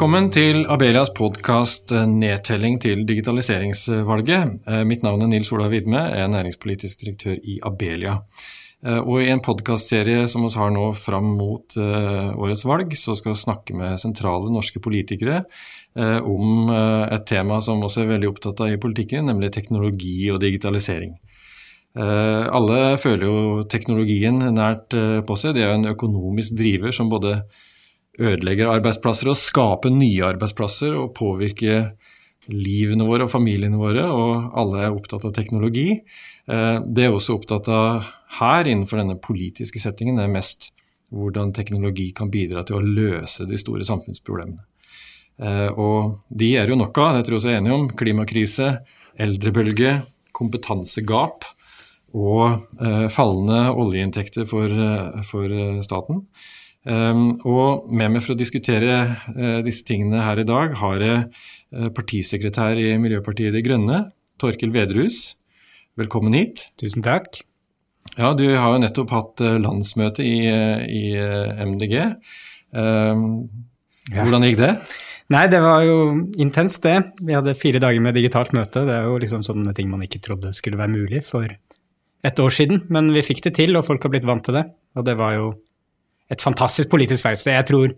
Velkommen til Abelias podkast 'Nedtelling til digitaliseringsvalget'. Eh, mitt navn er Nils Ola Widme, er næringspolitisk direktør i Abelia. Eh, og I en podkastserie som vi har nå fram mot eh, årets valg, så skal vi snakke med sentrale norske politikere om et tema som også er veldig opptatt av i politikken, nemlig teknologi og digitalisering. Alle føler jo teknologien nært på seg. Det er jo en økonomisk driver som både ødelegger arbeidsplasser og skaper nye arbeidsplasser og påvirker livene våre og familiene våre, og alle er opptatt av teknologi. Eh, det er også opptatt av her, innenfor denne politiske settingen, er mest hvordan teknologi kan bidra til å løse de store samfunnsproblemene. Eh, og de er jo nok av, det tror jeg også er enige om. Klimakrise, eldrebølge, kompetansegap og eh, fallende oljeinntekter for staten. Ehm, og med meg for å diskutere eh, disse tingene her i dag har jeg eh, partisekretær i Miljøpartiet De Grønne, Torkel Vedrus. Velkommen hit. Tusen takk. Ja, Du har jo nettopp hatt eh, landsmøte i, i MDG. Ehm, hvordan gikk det? Nei, det var jo intenst, det. Vi hadde fire dager med digitalt møte. Det er jo liksom sånne ting man ikke trodde skulle være mulig for et år siden. Men vi fikk det til, og folk har blitt vant til det. Og det var jo et fantastisk politisk verksted. Jeg tror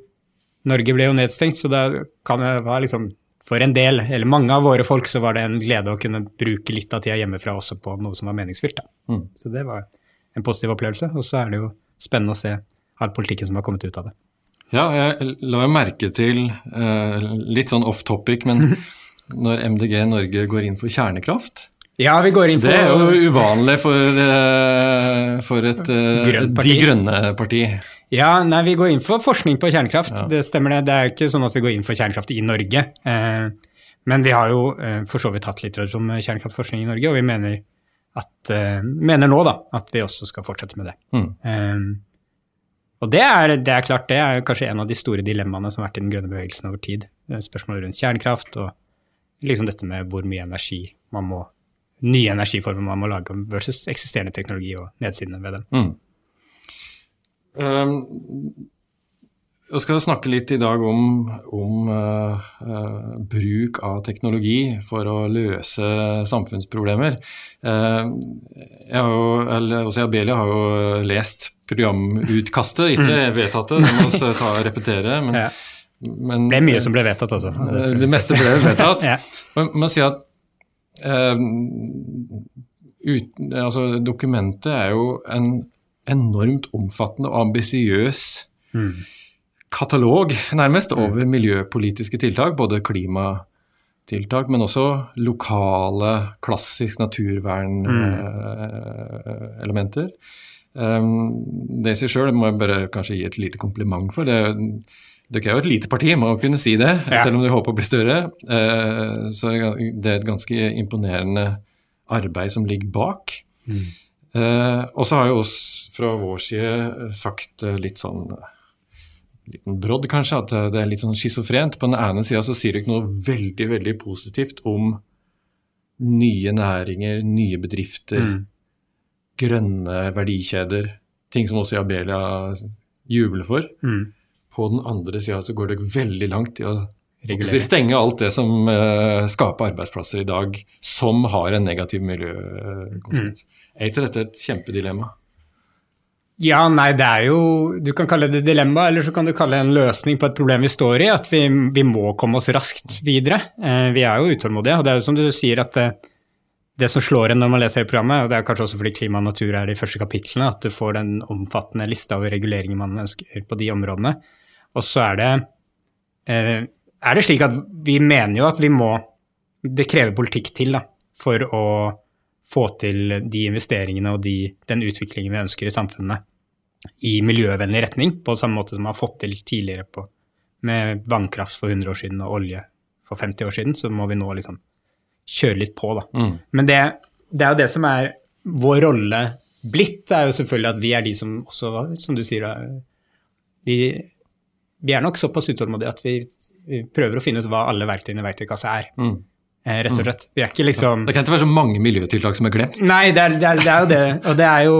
Norge ble jo nedstengt, så det kan være liksom For en del, eller mange av våre folk, så var det en glede å kunne bruke litt av tida hjemmefra også på noe som var meningsfylt. Mm. Så det var en positiv opplevelse. Og så er det jo spennende å se all politikken som har kommet ut av det. Ja, jeg la jo merke til, eh, litt sånn off topic, men når MDG Norge går inn for kjernekraft ja, vi går inn for... Det er jo uvanlig for, uh, for et uh, De Grønne-parti. Ja, nei, vi går inn for forskning på kjernekraft. Ja. Det stemmer det. Det er ikke sånn at vi går inn for kjernekraft i Norge. Eh, men vi har jo eh, for så vidt hatt litt tradisjon med kjernekraftforskning i Norge, og vi mener, at, eh, mener nå da, at vi også skal fortsette med det. Mm. Eh, og det er, det er, klart, det er kanskje en av de store dilemmaene som har vært i den grønne bevegelsen over tid. Eh, spørsmålet rundt kjernekraft og liksom dette med hvor mye energi man må nye energiformer man må lage versus eksisterende teknologi og nedsidene ved dem. Mm. Um, jeg skal snakke litt i dag om, om uh, uh, bruk av teknologi for å løse samfunnsproblemer. Uh, jeg har jo, eller, også Abelia har jo lest programutkastet, ikke det vedtatte, det, det må vi ta og repetere. Men, ja. men, det ble mye som ble vedtatt, altså. Det meste ble vedtatt. ja. Men må si at ut, altså, dokumentet er jo en enormt omfattende og ambisiøs mm. katalog, nærmest, mm. over miljøpolitiske tiltak. Både klimatiltak, men også lokale, klassisk naturvernelementer. Mm. Um, det i seg sjøl må jeg bare kanskje gi et lite kompliment for. det dere er jo et lite parti, må kunne si det, ja. selv om dere håper å bli større. Uh, så det er et ganske imponerende arbeid som ligger bak. Mm. Uh, og så har jo oss fra vår side sagt uh, litt sånn liten brodd, kanskje, at det er litt sånn schizofrent. På den ene sida så sier du ikke noe veldig, veldig positivt om nye næringer, nye bedrifter, mm. grønne verdikjeder. Ting som også Abelia jubler for. Mm. På den andre sida så går det veldig langt i å regulere. Stenge alt det som uh, skaper arbeidsplasser i dag, som har en negativ miljøkonsekvens. Mm. Er ikke dette et kjempedilemma? Ja, nei, det er jo Du kan kalle det dilemma, eller så kan du kalle det en løsning på et problem vi står i. At vi, vi må komme oss raskt videre. Eh, vi er jo utålmodige, og det er jo som du sier at det, eh, det som slår en når man leser programmet, og det er kanskje også fordi klima og natur er de første kapitlene, at du får den omfattende lista over reguleringer man ønsker på de områdene. Og så er det eh, er det slik at vi mener jo at vi må Det krever politikk til da, for å få til de investeringene og de, den utviklingen vi ønsker i samfunnet i miljøvennlig retning, på samme måte som vi har fått til tidligere på, med vannkraft for 100 år siden og olje for 50 år siden, så må vi nå liksom kjøre litt på, da. Mm. Men det, det, er jo det som er vår rolle blitt, er jo selvfølgelig at vi er de som også, som du sier, vi vi er nok såpass utålmodige at vi, vi, prøver å finne ut hva alle verktøyene i verktøykassa er. Mm. Eh, rett og slett. Vi er ikke liksom Det kan ikke være så mange miljøtiltak som er glemt? Nei, det er, det er, det er jo det. Og det er jo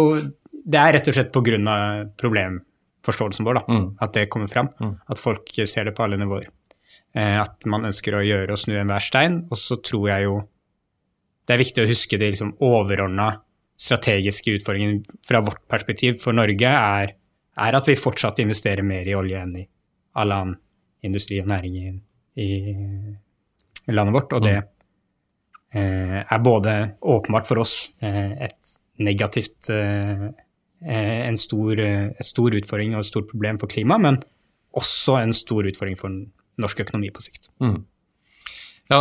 det er rett og slett pga. problemforståelsen vår da, mm. at det kommer fram. Mm. At folk ser det på alle nivåer. eh, at man ønsker å gjøre og snu enhver stein. Og så tror jeg jo det er viktig å huske de liksom overordna strategiske utfordringene fra vårt perspektiv for Norge, er, er, at vi fortsatt investerer mer i olje enn i all annen industri og næring i, i, landet vårt. Og det eh, er både åpenbart for oss eh, et negativt eh, eh en stor, en stor utfordring og et stort problem for klimaet, men også en stor utfordring for norsk økonomi på sikt. Mm. Ja,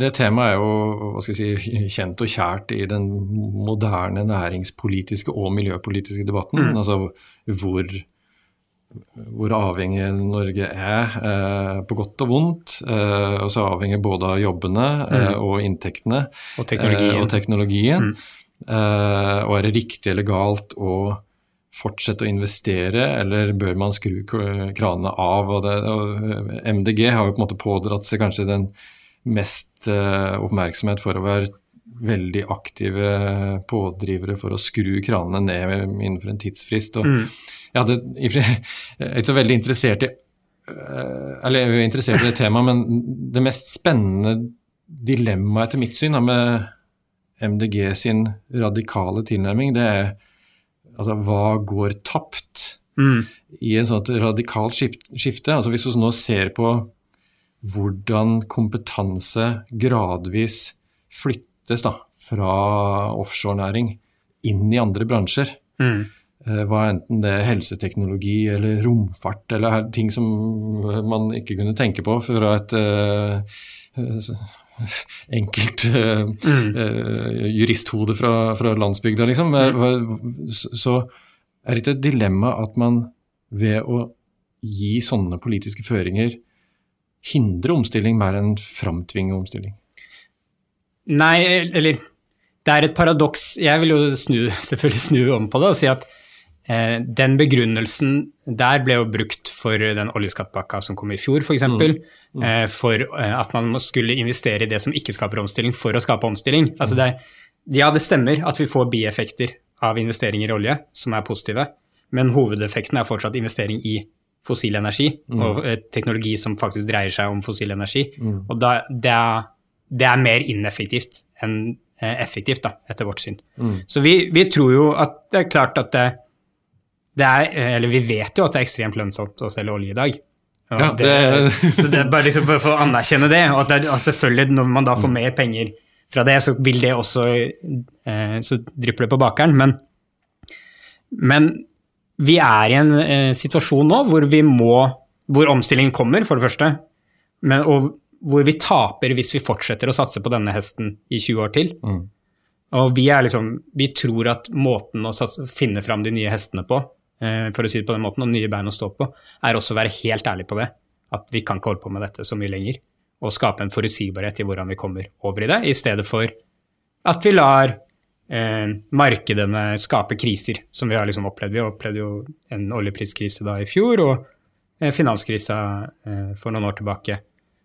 Det temaet er jo si, kjent og kjært i den moderne næringspolitiske og miljøpolitiske debatten. Mm. Altså hvor, hvor, avhengig Norge er, eh, på godt og vondt. Eh, og så avhengig både av jobbene eh, mm. og inntektene. Og teknologien. og, teknologien. Mm. og er det riktig eller galt å fortsette å investere, eller bør man skru kranene av? Og det, og MDG har jo på en måte pådratt seg kanskje den mest oppmerksomhet for å være veldig aktive pådrivere for å skru kranene ned innenfor en tidsfrist. Og mm. Jeg, hadde, ikke så veldig interessert i uh, eller jeg er interessert i det temaet, men det mest spennende dilemmaet etter mitt syn da, med MDG sin radikale tilnærming, det er Altså, hva går tapt mm. i en sånt radikalt skifte? Altså, hvis vi nå ser på hvordan kompetanse gradvis flyttes da, fra offshorenæring inn i andre bransjer. Mm. Eh, hva enten det er helseteknologi eller romfart eller ting som man ikke kunne tenke på fra et uh, enkelt uh, mm. juristhode fra, fra landsbygda, liksom. Mm. Så er det ikke et dilemma at man ved å gi sånne politiske føringer hindre omstilling mer enn framtvinge omstilling? Nei, eller det er et paradoks. Jeg vil jo snu, selvfølgelig snu om på det og si at Eh, den begrunnelsen der ble jo brukt for den oljeskattpakka som kom i fjor, f.eks. Mm. Mm. Eh, for eh, at man skulle investere i det som ikke skaper omstilling, for å skape omstilling. Altså det, ja, det stemmer at vi får bieffekter av investeringer i olje, som er positive, men hovedeffekten er fortsatt investering i fossil energi, mm. og teknologi som faktisk dreier seg om fossil energi. Mm. Og da, det, er, det, er, mer ineffektivt enn effektivt, da, etter vårt syn. Mm. Så vi, vi, tror jo at det er klart at det er, eller vi vet jo at det er ekstremt lønnsomt å selge olje i dag. Ja, det, så det er bare liksom for å anerkjenne det. Og at, det, altså selvfølgelig når man da får mer penger fra det, så vil det også eh, Så drypper det på bakeren. Men, men vi er i en eh, situasjon nå hvor vi må Hvor omstillingen kommer, for det første. Men, og hvor vi taper hvis vi fortsetter å satse på denne hesten i 20 år til. Mm. Og vi, liksom, vi tror at måten å satse, finne fram de nye hestene på, Eh, for å si det på den måten, og nye bein å stå på, er også å være helt ærlig på det. At vi kan ikke holde på med dette så mye lenger. Og skape en forutsigbarhet i hvordan vi kommer over i det, i stedet for at vi lar eh, markedene skape kriser, som vi har liksom opplevd. Vi opplevde jo en oljepriskrise da i fjor, og eh, finanskrisa eh, for noen år tilbake,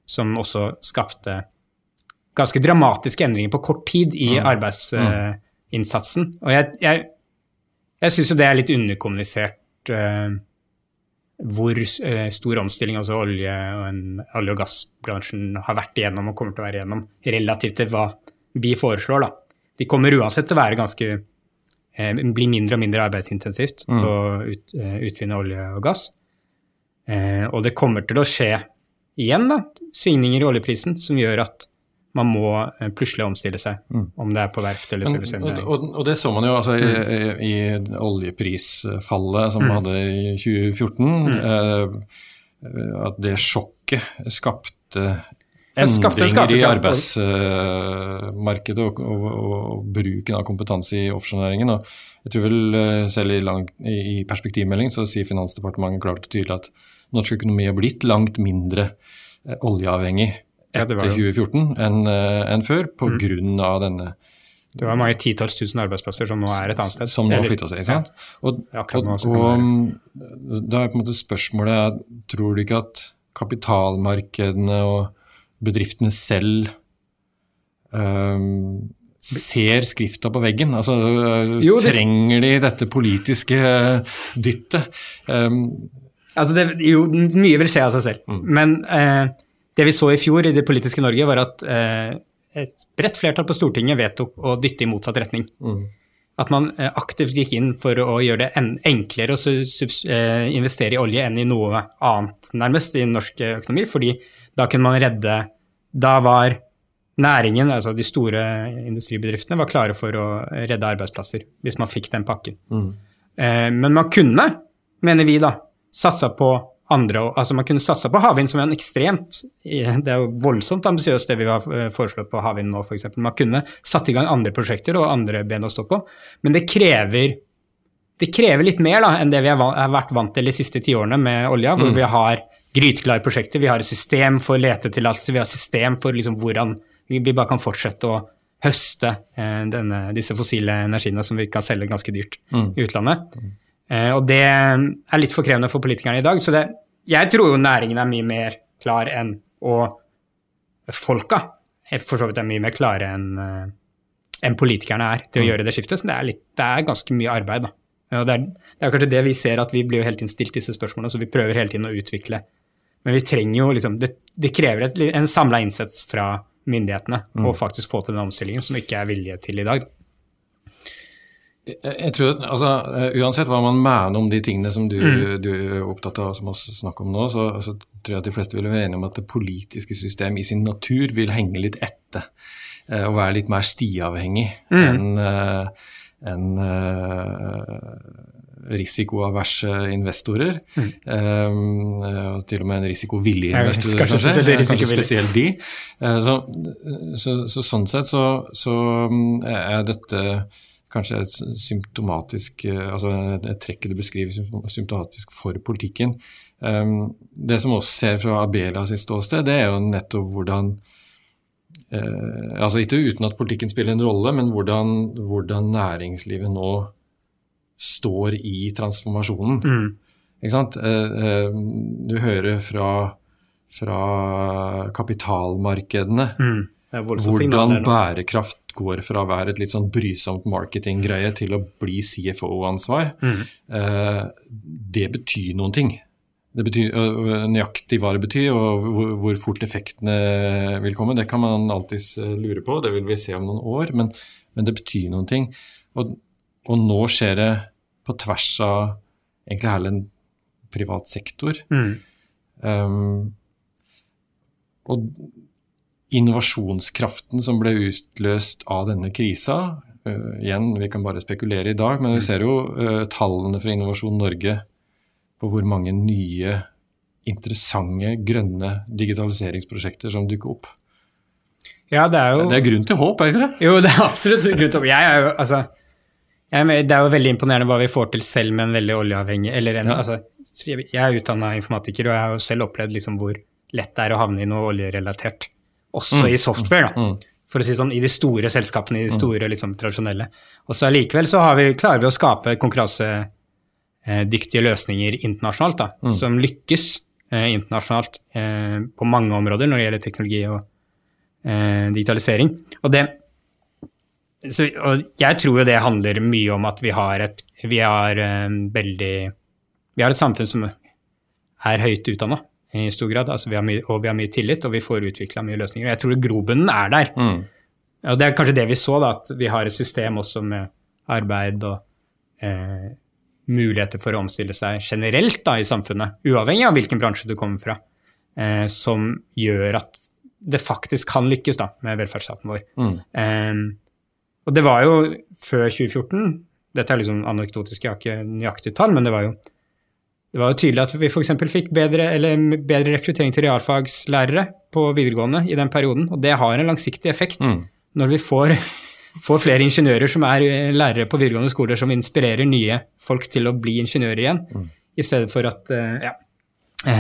som også skapte ganske dramatiske endringer på kort tid i mm. arbeidsinnsatsen. og jeg, jeg jeg syns jo det er litt underkommunisert uh, hvor uh, stor omstilling altså olje og, olje og gassbransjen har vært igjennom og kommer til å være igjennom, relativt til hva vi foreslår. da. De kommer uansett til å være ganske uh, bli mindre og mindre arbeidsintensivt mm. å ut, utvinne olje og gass. og det kommer til å skje igjen da, svingninger i oljeprisen som gjør at man må eh, plutselig omstille seg, mm. om det er på verft eller servicenæring. Og, og, det så man jo altså i, mm. i, i oljeprisfallet som mm. man hadde i 2014. Mm. Eh, at det sjokket skapte endringer i arbeidsmarkedet og, og, og, bruken av kompetanse i offshorenæringen. Jeg tror vel eh, selv i, lang, i perspektivmelding så sier Finansdepartementet klart og tydelig at norsk økonomi har blitt langt mindre eh, oljeavhengig etter 2014 enn eh, en før, pga. Mm. Av denne det var mange titalls tusen arbeidsplasser som nå er et annet sted. Som nå flytta seg, ikke sant. Og, og, og, da er på en måte spørsmålet Tror du ikke at kapitalmarkedene og bedriftene selv um, ser skrifta på veggen? Altså, jo, det... Trenger de dette politiske dyttet? Um, altså det, jo, mye vil skje av seg selv. Mm. Men eh, det vi så i fjor i det politiske Norge, var at eh, et bredt flertall på Stortinget vedtok å dytte i motsatt retning. Mm. At man eh, aktivt gikk inn for å gjøre det enklere å eh, investere i olje enn i noe annet, nærmest, i norsk økonomi. fordi da kunne man redde Da var næringen, altså de store industribedriftene, var klare for å redde arbeidsplasser hvis man fikk den pakken. Mm. Eh, men man kunne, mener vi da, satsa på andre Altså man kunne satsa på havvind, som er en ekstremt Det er jo voldsomt ambisiøst det vi har eh, foreslått på havvind nå, f.eks. Man kunne satt i gang andre prosjekter og andre ben å stå på, men det krever det krever litt mer da, enn det vi har vært vant til de siste tiårene med olja, hvor mm. vi har gryteklare prosjekter, vi har et system for letetillatelse, vi har et system for liksom hvordan vi bare kan fortsette å høste eh, denne, disse fossile energiene som vi kan selge ganske dyrt mm. i utlandet. Eh, og det er litt for krevende for politikerne i dag. Så det, jeg tror jo næringen er mye mer klar enn Og folka for så vidt er mye mer klare enn eh, enn politikerne er til å mm. gjøre det skiftet. Så det er, litt, det er ganske mye arbeid, da. Og det er, det er, kanskje det vi ser, at vi blir jo hele tiden stilt disse spørsmålene, så vi prøver hele tiden å utvikle. Men vi trenger jo liksom Det, det krever et, en samla innsats fra myndighetene mm. å faktisk få til den omstillingen som ikke er vilje til i dag. Jeg tror, altså, eh, Uansett hva man mener om de tingene som du, mm. du er opptatt av som vi snakker om nå, så, så, tror jeg at de fleste vil være enige om at det politiske system i sin natur vil henge litt etter. Eh, og være litt mer stiavhengig mm. enn uh, en, risikoaverse investorer. Mm. Um, til og med en risikovillig investor, kanskje. Kanskje, kanskje spesielt de. Så, så, så, sånn sett så, så er dette kanskje et symptomatisk eh, altså et trekk du beskriver symptomatisk for politikken. Ehm, det som også ser fra Abela sitt ståsted, det er jo nettopp hvordan eh, altså Ikke uten at politikken spiller en rolle, men hvordan, hvordan næringslivet nå står i transformasjonen. Mm. Ikke sant? Eh, du hører fra, fra kapitalmarkedene mm. Hvordan bærekraft går fra å være et litt sånn brysomt marketinggreie til å bli CFO-ansvar, mm. eh, det betyr noen ting. Det betyr nøyaktig hva det betyr, og hvor, fort effektene vil komme. Det kan man alltids lure på, det vil vi se om noen år, men, men det betyr noen ting. Og, og, nå skjer det på tvers av egentlig hele en privat sektor. Mm. Um, og innovasjonskraften som ble utløst av denne krisa. Uh, igjen, vi kan bare spekulere i dag, men vi ser jo uh, tallene fra Innovasjon Norge på hvor mange nye, interessante, grønne digitaliseringsprosjekter som dukker opp. Ja, det er jo Det er grunn til håp, er ikke det? Jo, det er absolutt grunn til håp. Jeg er jo, altså, jeg det er jo veldig imponerende hva vi får til selv med en veldig oljeavhengig eller en, ja. altså, Jeg er utdanna informatiker, og jeg har jo selv opplevd liksom hvor lett det er å havne i noe oljerelatert også mm. i software. da. Mm. For å si sånn, I de store selskapene, i de mm. store liksom, tradisjonelle. Og så Allikevel så vi, klarer vi å skape konkurransedyktige løsninger internasjonalt, da, som lykkes eh, internasjonalt eh, på mange områder når det gjelder teknologi og eh, digitalisering. Og, det, så, og jeg tror jo det handler mye om at vi har et, vi har, eh, veldig, vi har et samfunn som er høyt utdanna i stor grad. Altså, vi mye, og vi har mye tillit, og vi får utvikla mye løsninger. Og jeg tror grobunnen er der. Mm. Og det er kanskje det vi så, da, at vi har et system også med arbeid og eh, muligheter for å omstille seg generelt da, i samfunnet, uavhengig av hvilken bransje du kommer fra, eh, som gjør at det faktisk kan lykkes da, med velferdsstaten vår. Mm. Eh, og det var jo før 2014 Dette er liksom anekdotisk, jeg har ikke nøyaktig tall, men det var jo det var jo tydelig at vi f.eks. fikk bedre, bedre, rekruttering til realfagslærere på videregående i den perioden, og det har en langsiktig effekt. Mm. Når vi får, får, flere ingeniører som er eh, lærere på videregående skoler, som inspirerer nye folk til å bli ingeniører igjen, mm. i stedet for at eh, ja,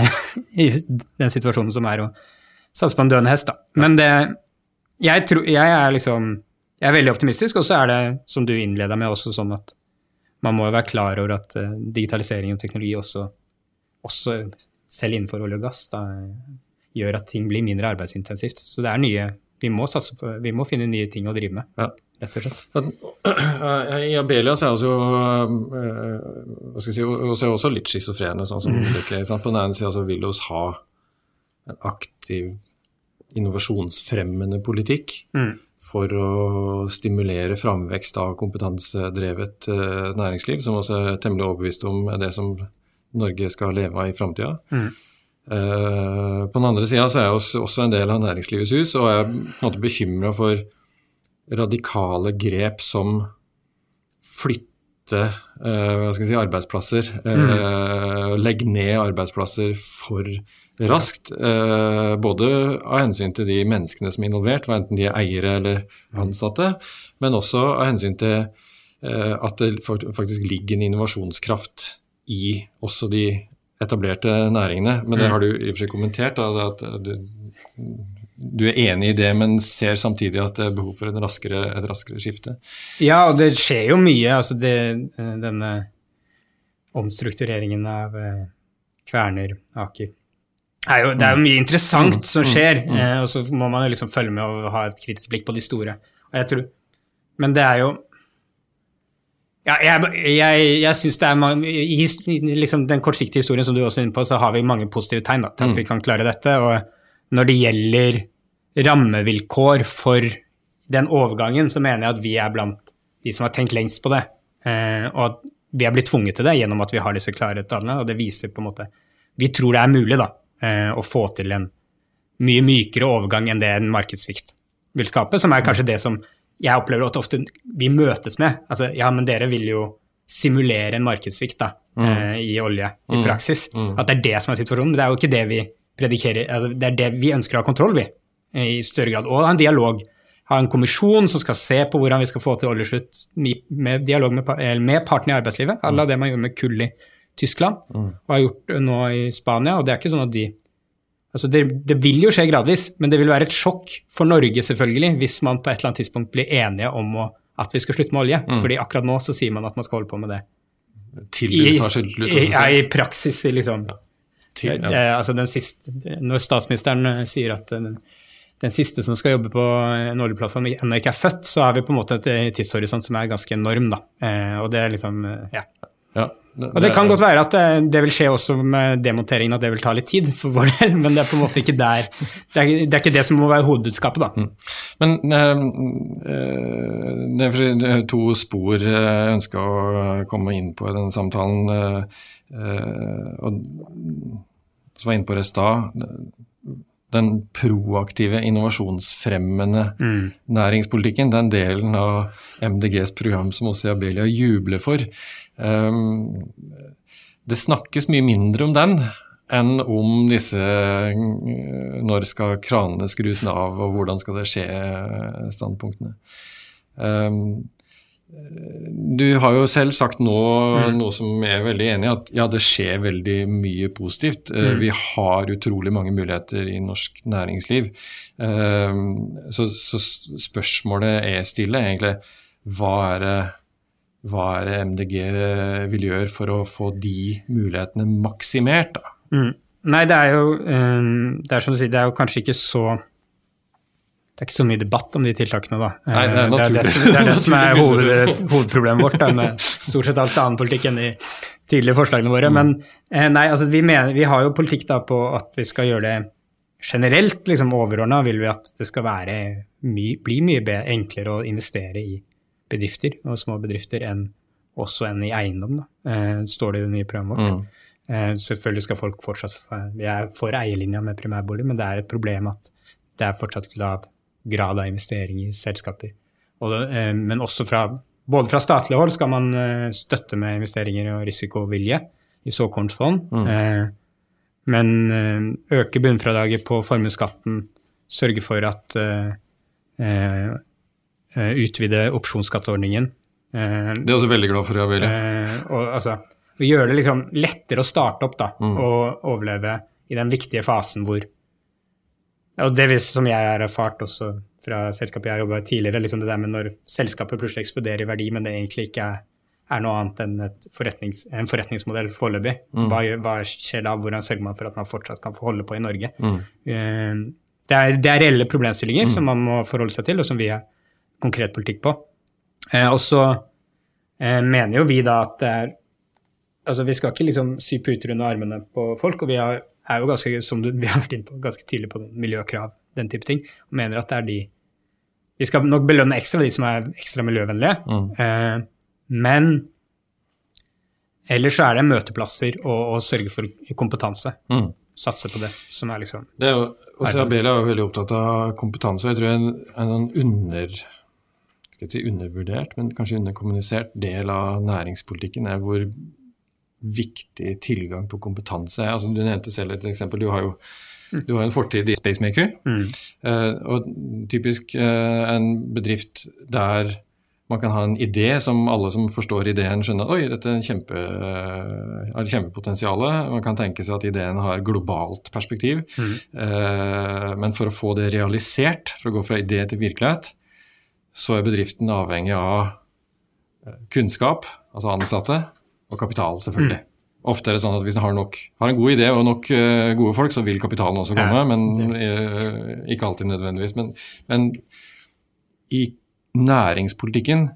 i den situasjonen som er å satse på en døende hest, da. Men det jeg, tror, jeg er liksom Jeg er veldig optimistisk, og så er det, som du innleda med, også sånn at man må jo være klar over at uh, digitalisering og teknologi også, også, selv innenfor olje og gass, da, gjør at ting blir mindre arbeidsintensivt. Så det er nye vi må, på, vi må finne nye ting å drive med, ja. rett og slett. I Abelia så er vi uh, hva skal jeg si, også, også litt schizofrene, sånn som mm. På den ene sida vil vi ha en aktiv innovasjonsfremmende politikk Mm. For å stimulere framvekst av kompetansedrevet eh, næringsliv, som også er temmelig overbevist om er det som Norge skal leve av i framtida. Mm. Eh, på den andre sida så er jeg også, en del av Næringslivets hus, og jeg er på en måte bekymra for radikale grep som flytte eh, hva skal jeg si, arbeidsplasser. Mm. Legge ned arbeidsplasser for raskt. Eh, både av hensyn til de menneskene som er involvert, enten de er eiere eller ansatte, men også av hensyn til eh, at det faktisk ligger en innovasjonskraft i også de etablerte næringene. Men det har du i og for seg kommentert, da, at du, du er enig i det, men ser samtidig at det er behov for en raskere, et raskere skifte. Ja, og det skjer jo mye. Altså det, eh, denne omstruktureringen av eh, Kverner, Aker er jo, Det er jo mye interessant som skjer, eh, og så må man jo liksom følge med og ha et kritisk blikk på de store. Og jeg tror, Men det er jo ja, jeg, jeg, jeg synes det er mange, I i liksom den kortsiktige historien som du også er inne på, så har vi mange positive tegn da, til at vi kan klare dette. Og når det gjelder rammevilkår for den overgangen, så mener jeg at vi er blant de som har tenkt lengst på det. Eh, og at vi er blitt tvunget til det gjennom at vi har disse klare tallene. Og det viser på en måte Vi tror det er mulig da, eh, å få til en mye mykere overgang enn det en markedssvikt vil skape, som er kanskje det som jeg opplever at ofte vi møtes med. Altså, ja, men dere vil jo simulere en markedssvikt da, eh, i olje i praksis. At det er det som er situasjonen. Men det er jo ikke det vi predikerer. Altså, det er det vi ønsker å ha kontroll ved eh, i større grad. Og ha en dialog. Ha en kommisjon som skal se på hvordan vi skal få til oljeslutt med, dialog med, med partene i arbeidslivet. Alle det man gjorde med kull i Tyskland og har gjort det nå i Spania. Og det er ikke sånn at de Altså det, det vil jo skje gradvis, men det vil være et sjokk for Norge selvfølgelig, hvis man på et eller annet tidspunkt blir enige om å, at vi skal slutte med olje. Fordi akkurat nå så sier man at man skal holde på med det. Til I, du tar selvtillit. i, også, ja, i praksis, liksom. liksom. Til, ja. Eh, altså den siste, når statsministeren eh, sier at den, den siste som skal jobbe på en oljeplattform ennå ikke er født, så har vi på en måte et eh, tidshorisont som er ganske enorm. da. Eh, og det er liksom, Ja. ja. det, Og det kan godt være at det, vil skje også med demonteringen, at det vil ta litt tid for vår del, men det er på en måte ikke der Det er, det er ikke det som må være hovedbudskapet, da. Men eh, eh, det er to spor jeg ønsker å komme inn på i denne samtalen. Eh, og som var inne på det i stad, den proaktive, innovasjonsfremmende næringspolitikken, den delen av MDGs program som også Abelia jubler for. Um, det snakkes mye mindre om den enn om disse eh, Når skal kranene skrus av, og hvordan skal det skje, eh, standpunktene. Um, du har jo selv sagt nå noe som jeg er veldig enig i, at ja, det skjer veldig mye positivt. Mm. Vi har utrolig mange muligheter i norsk næringsliv. Eh, Så, så spørsmålet jeg stiller, er egentlig hva er det hva er det MDG vil gjøre for å få de mulighetene maksimert? da? Mm. Nei, det er jo eh, det er som du sier, det er jo kanskje ikke så det er ikke så mye debatt om de tiltakene, da. Nei, det er Eh, det, er det, som, det er det som er hoved, hovedproblemet vårt, da, med stort sett alt annen politikk enn de tidligere forslagene våre. Men eh, nei, altså, vi, mener, vi har jo politikk da på at vi skal gjøre det generelt, liksom overordna vil vi at det skal være my, bli mye enklere å investere i bedrifter og små bedrifter enn også enn i eiendom, da. Eh, står det jo mye i programmet vårt. Mm. selvfølgelig skal folk fortsatt Vi er for eierlinja med primærbolig, men det er et problem at det er fortsatt lav grad av investering i selskaper. Og, eh, men også fra både fra statlig hold skal man eh, støtte med investeringer og risikovilje i såkornsfond. Eh, men eh, øke bunnfradraget på formuesskatten, sørge for at eh, Utvide opsjonsskatteordningen. Eh, Det er også veldig glad for, Abelia. Eh, og altså, gjøre det liksom lettere å starte opp da, og overleve i den viktige fasen hvor Og det vis- som jeg har erfart også fra selskapet jeg har jobba i tidligere, liksom det der med når selskapet plutselig eksploderer i verdi, men det egentlig ikke er, er noe annet enn et forretnings, en forretningsmodell foreløpig. Hva, hva skjer da? Hvordan sørger man for at man fortsatt kan få holde på i Norge? Eh, det, er, det er reelle problemstillinger som man må forholde seg til, og som vi har konkret politikk på. Eh, og så eh, mener jo vi da at det er Altså, vi skal ikke liksom sy puter under armene på folk, og vi er, er jo ganske, som du, vi har vært inne på, ganske tydelig på miljøkrav den type ting. Og mener at det er de Vi skal nok belønne ekstra de som er ekstra miljøvennlige, Mm. eh, men ellers så er det møteplasser og, og sørge for kompetanse. Mm. Satse på det, som er liksom Det er jo, også Abelia er jo veldig opptatt av kompetanse. Jeg tror en, en sånn under, skal jeg si undervurdert, men kanskje underkommunisert del av næringspolitikken er hvor viktig tilgang på kompetanse. Altså, du nevnte selv et eksempel. Du har jo du har en fortid i Spacemaker. Eh, og typisk eh, en bedrift der man kan ha en idé som alle som forstår ideen, skjønner oi, dette er en kjempe, eh, har kjempepotensial. Man kan tenke seg at ideen har globalt perspektiv. Eh, men for å få det realisert, for å gå fra idé til virkelighet, så er bedriften avhengig av kunnskap, altså ansatte, og kapital, selvfølgelig. Ofte er det sånn at hvis en har, nok, har en god idé og nok uh, gode folk, så vil kapitalen også komme, Ja, men uh, ikke alltid nødvendigvis. Men, men i næringspolitikken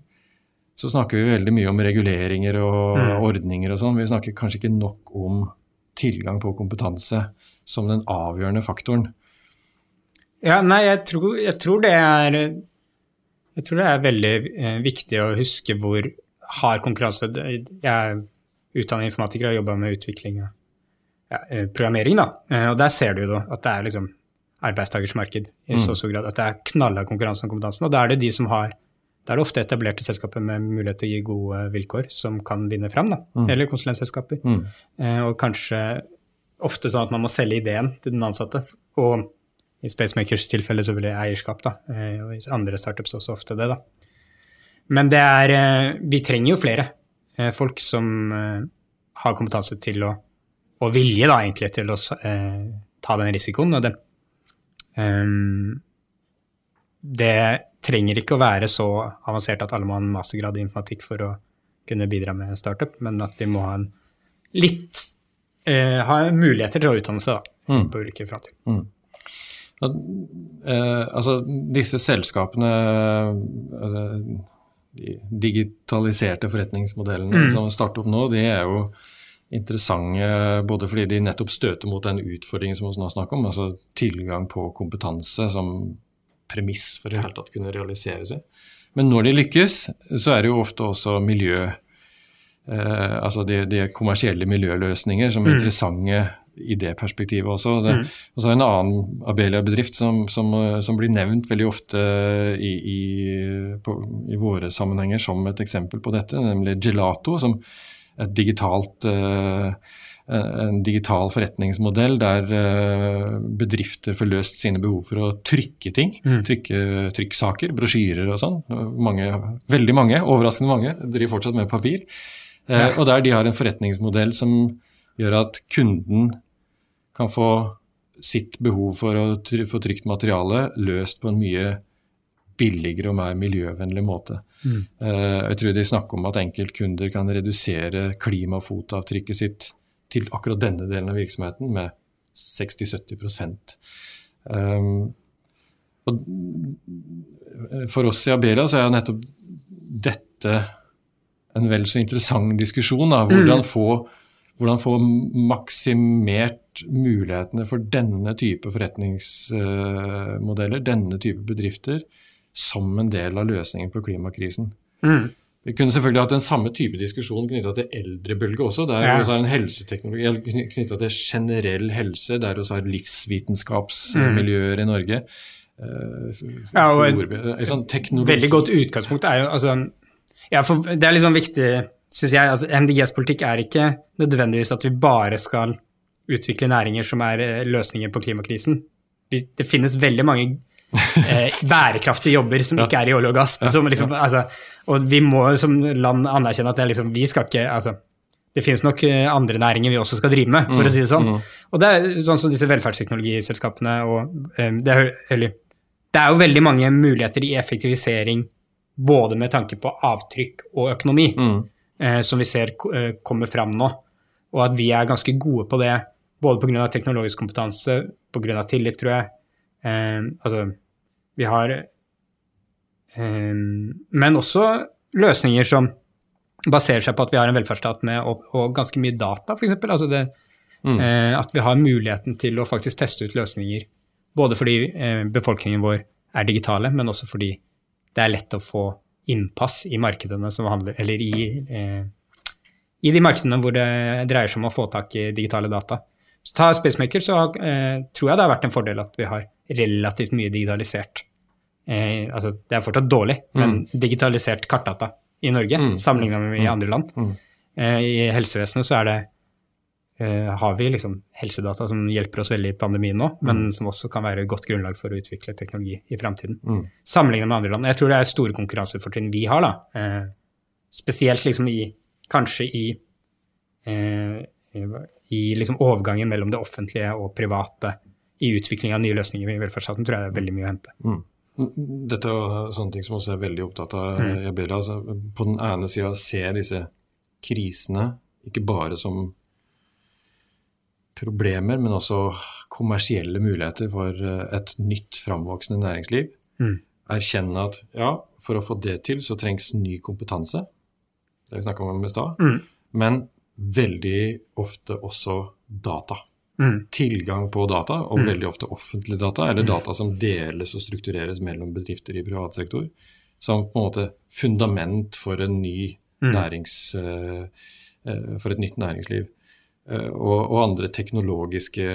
så snakker vi veldig mye om reguleringer og ordninger og sånn. Vi snakker kanskje ikke nok om tilgang på kompetanse som den avgjørende faktoren. Ja, nei, jeg tror, jeg tror det er Jeg tror det er veldig eh, viktig å huske hvor hard konkurranse Jeg er utdannet informatiker og har jobba med utvikling av ja, eh, programmering, da. Eh, og der ser du da at det er liksom arbeidstakers marked i så stor grad. At det er knallhard konkurranse om kompetansen. Og da er det de som har da er det ofte etablerte selskaper med mulighet til å gi gode vilkår, som kan vinne fram. da, Eller konsulentselskaper. Mm. Eh, og kanskje ofte sånn at man må selge ideen til den ansatte. Og i Spacemakers tilfelle så vil det eierskap, da. Eh, og i andre startups også ofte det, da. Men det er eh, Vi trenger jo flere eh, folk som eh, har kompetanse til å Og vilje, da, egentlig, til å ta den risikoen. Og det ehm, Det trenger ikke å være så avansert at alle må ha en mastergrad i informatikk for å kunne bidra med en startup, men at vi må ha en litt eh, ha muligheter til å utdanne seg da, Mm. på ulike fronter. Mm. eh, altså, disse selskapene altså, De digitaliserte forretningsmodellene Mm. som starter opp nå, de er jo interessante både fordi de nettopp støter mot den utfordringen som vi nå snakker om, altså tilgang på kompetanse som premiss for i det hele tatt kunne realisere seg. Men når de lykkes, så er det jo ofte også miljø eh, altså de, de kommersielle miljøløsninger som er interessante i det perspektivet også. Det, Og så er det en annen Abelia-bedrift som, som, eh, som blir nevnt veldig ofte i, i, på, i våre sammenhenger som et eksempel på dette, nemlig Gelato, som er digitalt eh, en digital forretningsmodell der eh, bedrifter får løst sine behov for å trykke ting. Trykke trykksaker, brosjyrer og sånn. Mange, veldig mange, overraskende mange, driver fortsatt med papir. Ja. Og der de har en forretningsmodell som gjør at kunden kan få sitt behov for å få trygt materiale løst på en mye billigere og mer miljøvennlig måte. Mm. Jeg tror de snakker om at enkeltkunder kan redusere klimafotavtrykket sitt til akkurat denne delen av virksomheten med 60-70 um, For oss i Abelia så er nettopp dette en vel så interessant diskusjon. Da. Hvordan, få, hvordan få maksimert mulighetene for denne type forretningsmodeller, denne type bedrifter, som en del av løsningen på klimakrisen. Vi kunne selvfølgelig hatt den samme type diskusjon knytta til eldrebølge også. Der Ja. også har en helseteknologi knytta til generell helse, der vi også har livsvitenskapsmiljøer i Norge. Eh, Ja, og et sånn Veldig godt utgangspunkt er jo altså, ja, for Det er litt sånn viktig, syns jeg. Altså, MDGs politikk er ikke nødvendigvis at vi bare skal utvikle næringer som er eh, løsninger på klimakrisen. Det finnes veldig mange eh, bærekraftige jobber som ikke er i olje og gass. som liksom, altså, og vi må som land anerkjenne at det liksom, vi skal ikke altså, Det finnes nok eh, andre næringer vi også skal drive med, for å si det sånn. Og det er sånn som disse velferdsteknologiselskapene og eh, det, er, eller, det er jo veldig mange muligheter i effektivisering både med tanke på avtrykk og økonomi, eh, som vi ser eh, kommer fram nå. Og at vi er ganske gode på det, både pga. teknologisk kompetanse, pga. tillit, tror jeg. Eh, altså, vi har eh, Men også løsninger som baserer seg på at vi har en velferdsstat med og, og ganske mye data, f.eks. Altså det, eh, at vi har muligheten til å faktisk teste ut løsninger Både fordi eh, befolkningen vår er digitale, men også fordi det er lett å få innpass i markedene som handler Eller i, eh, i de markedene hvor det dreier seg om å få tak i digitale data. Så ta Spacemaker, så eh, tror jeg det har vært en fordel at vi har relativt mye digitalisert. Eh, altså, det er fortsatt dårlig, mm. men digitalisert kartdata i Norge mm. sammenlignet med i mm. andre land. Mm. Eh, I helsevesenet så er det har vi liksom helsedata som hjelper oss veldig i pandemien nå, men mm. som også kan være et godt grunnlag for å utvikle teknologi i fremtiden. Mm. Sammenlignet med andre land. Jeg tror det er store konkurransefortrinn vi har, da. Eh, spesielt liksom i Kanskje i eh, i liksom overgangen mellom det offentlige og private i utvikling av nye løsninger i velferdsstaten, tror jeg det er veldig mye å hente. Mm. Dette er sånne ting som også er veldig opptatt av mm. Ebelia. Altså, på den ene sida se disse krisene ikke bare som problemer, men også kommersielle muligheter for eh, et nytt framvoksende næringsliv. Mm. Erkjenne at ja, for å få det til, så trengs ny kompetanse. Det vi snakka om i stad. Mm. Men veldig ofte også data. Mm. Tilgang på data, og mm. veldig ofte offentlig data, eller data som deles og struktureres mellom bedrifter i privat sektor, som på en måte fundament for, en ny mm. nærings, uh, uh, for et nytt næringsliv. Uh, og, og, andre teknologiske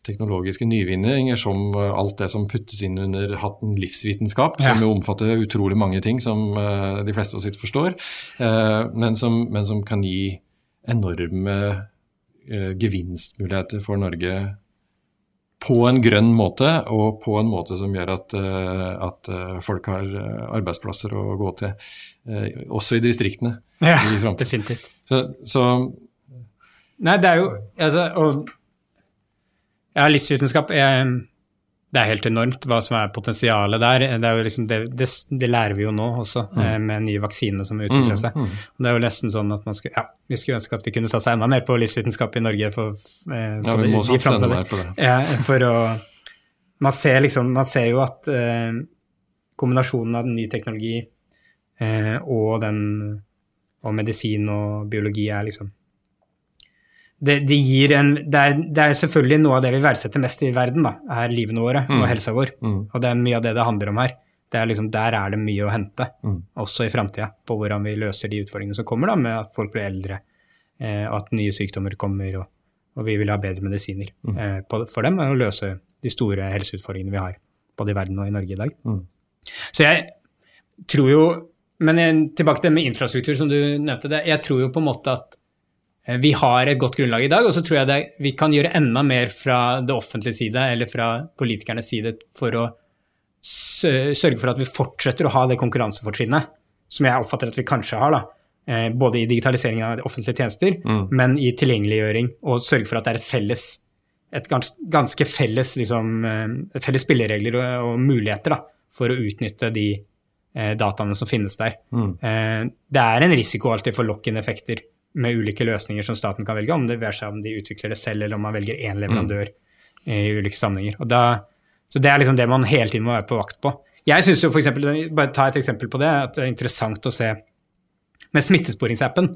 teknologiske nyvinninger, som alt det som puttes inn under hatten livsvitenskap, ja. som jo omfatter utrolig mange ting som de fleste av oss ikke forstår, men som, men som kan gi enorme Eh, gevinstmuligheter for Norge på en grønn måte, og på en måte som gjør at, eh, at eh, folk har arbeidsplasser å gå til, også i distriktene. Ja, i definitivt. Så, så, Nei, det er jo altså, og, Ja, livsvitenskap er det er helt enormt hva som er potensialet der. Det, liksom, det, det, det lærer vi jo nå også, mm. Eh, med nye vaksiner som utvikler mm, seg. Mm, mm. Det er jo nesten sånn at man skulle, ja, vi skulle ønske at vi kunne satse enda mer på livsvitenskap i Norge. For, eh, ja, vi må satse enda mer på det. Ja, for å, man, ser liksom, man ser jo at eh, kombinasjonen av ny teknologi eh, og, den, og medisin og biologi er liksom det, det, en det er, det er, selvfølgelig noe av det vi verdsetter mest i verden, da, er livene våre mm. og helsa vår. Mm. Og det er mye av det det handler om her. Er liksom, der er det mye å hente, mm. også i framtida, på hvordan vi løser de utfordringene som kommer da, med at folk blir eldre, eh, at nye sykdommer kommer, og, og, vi vil ha bedre medisiner mm. eh, på, for dem, og løse de store helseutfordringene vi har, både i verden og i Norge i dag. Mm. Så jeg tror jo Men tilbake til det med infrastruktur, som du nevnte. det, Jeg tror jo på en måte at vi har et godt grunnlag i dag, og så tror jeg det, vi kan gjøre enda mer fra det offentlige side, eller fra politikernes side, for å sørge for at vi fortsetter å ha det konkurransefortrinnet som jeg oppfatter at vi kanskje har. da, eh, Både i digitalisering av offentlige tjenester, mm. men i tilgjengeliggjøring, og sørge for at det er et felles et ganske felles, liksom, eh, felles spilleregler og, muligheter da, for å utnytte de eh, dataene som finnes der. Mm. Eh, det er en risiko alltid for lock-in-effekter med ulike løsninger som staten kan velge, om det være seg om de utvikler det selv, eller om man velger én leverandør mm. i ulike sammenhenger. Da, så Det er liksom det man hele tiden må være på vakt på. Jeg synes jo for eksempel, bare ta et eksempel på det, at det er interessant å se med smittesporingsappen,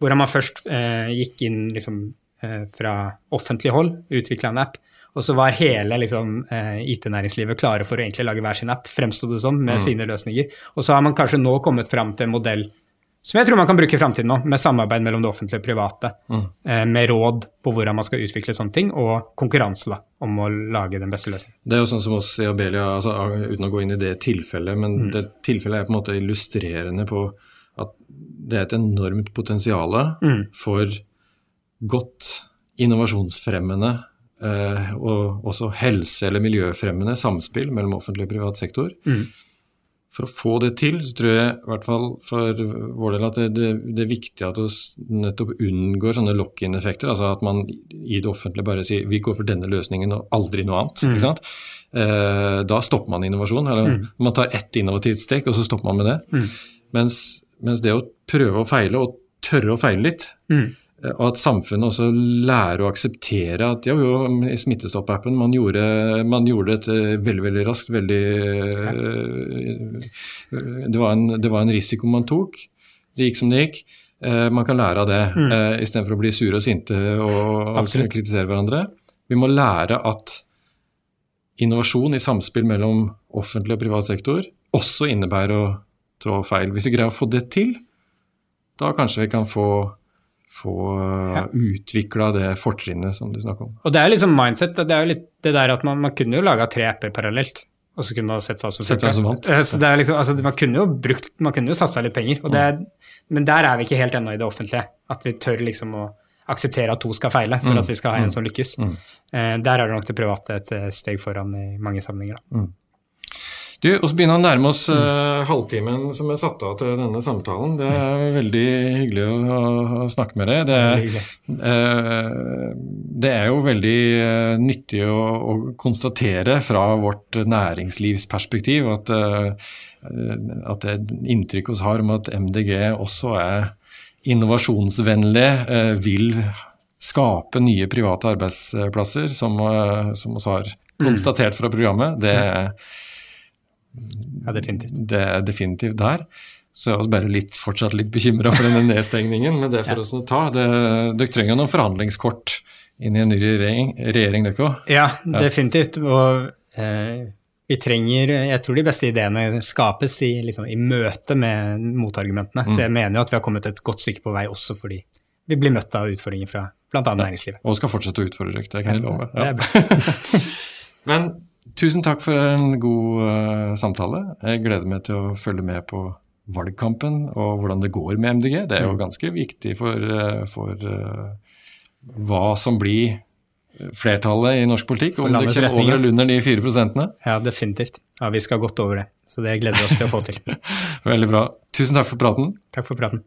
hvor man først eh, gikk inn liksom, eh, fra offentlig hold, utvikla en app, og så var hele liksom, eh, IT-næringslivet klare for å egentlig lage hver sin app, fremsto det som, med mm. sine løsninger. Og så har man kanskje nå kommet fram til en modell som jeg tror man kan bruke i framtiden òg, med samarbeid mellom det offentlige og private. Mm. Eh, med råd på hvordan man skal utvikle sånne ting, og konkurranse da, om å lage den beste løsningen. Det er jo sånn som oss i Abelia, altså, uten å gå inn i det tilfellet, men mm. det tilfellet er på en måte illustrerende på at det er et enormt potensial mm. for godt innovasjonsfremmende eh, og også helse- eller miljøfremmende samspill mellom offentlig og privat sektor. Mm for å få det til, så tror jeg i hvert fall for vår del at det, det, det er viktig at vi nettopp unngår sånne lock-in-effekter. Altså at man i det offentlige bare sier vi går for denne løsningen og aldri noe annet. Mm. ikke sant? Eh, da stopper man innovasjon. eller mm. Man tar ett innovativt stek, og så stopper man med det. Mm. Mens, mens, det å prøve å feile, og tørre å feile litt, mm. Og at samfunnet også lærer å akseptere at ja, jo, i Smittestopp-appen man, man, gjorde det eh, veldig veldig raskt. veldig. Eh, det, var en, det var en risiko man tok. Det gikk som det gikk. Man kan lære av det, mm. istedenfor å bli sure og sinte og, og kritisere hverandre. Vi må lære at innovasjon i samspill mellom offentlig og privat sektor også innebærer å trå feil. Hvis vi greier å få det til, da kanskje vi kan få, få ja. utvikla det fortrinnet som du snakker om. Og det er liksom mindset. Det er jo litt det der at man, man kunne jo laga tre apper parallelt. Og så kunne man sett hva som funka. Eh, liksom, altså, man kunne jo brukt, man kunne jo satsa litt penger. Er, men der er vi ikke helt ennå i det offentlige. At vi tør liksom å akseptere at to skal feile for mm. at vi skal ha en mm. som lykkes. Mm. Eh, der er det nok det private et eh, steg foran i mange sammenhenger. Mm. Du, og så begynner å nærme oss uh, halvtimen som er satt av til denne samtalen. Det er veldig hyggelig å, å snakke med deg. Det er, uh, det er jo veldig uh, nyttig å, å, konstatere fra vårt næringslivsperspektiv at, at det inntrykk vi har om at MDG også er innovasjonsvennlig, vil skape nye private arbeidsplasser, som, som vi har konstatert fra programmet. det er ja, definitivt. Det er definitivt der. Så jeg er bare litt, fortsatt litt bekymra for denne nedstengningen, men det får vi ja. ta. Dere trenger noen forhandlingskort inn i en ny regjering, regjering dere òg? Ja, definitivt. Og eh, vi trenger Jeg tror de beste ideene skapes i, liksom, i møte med motargumentene. Mm. Så jeg mener jo at vi har kommet et godt stykke på vei også fordi vi blir møtt av utfordringer fra bl.a. Ja. næringslivet. Og skal fortsette å utfordre dere, det kan jeg love. Ja. Det er bra. men Tusen takk for en god uh, samtale. Jeg gleder meg til å følge med på valgkampen og hvordan det går med MDG. Det er jo mm. ganske viktig for, uh, for uh, hva som blir flertallet i norsk politikk. Om det kommer over eller under de fire prosentene. Ja, definitivt. Ja, Vi skal godt over det. Så det gleder vi oss til å få til. Veldig bra. Tusen takk for praten. Takk for praten.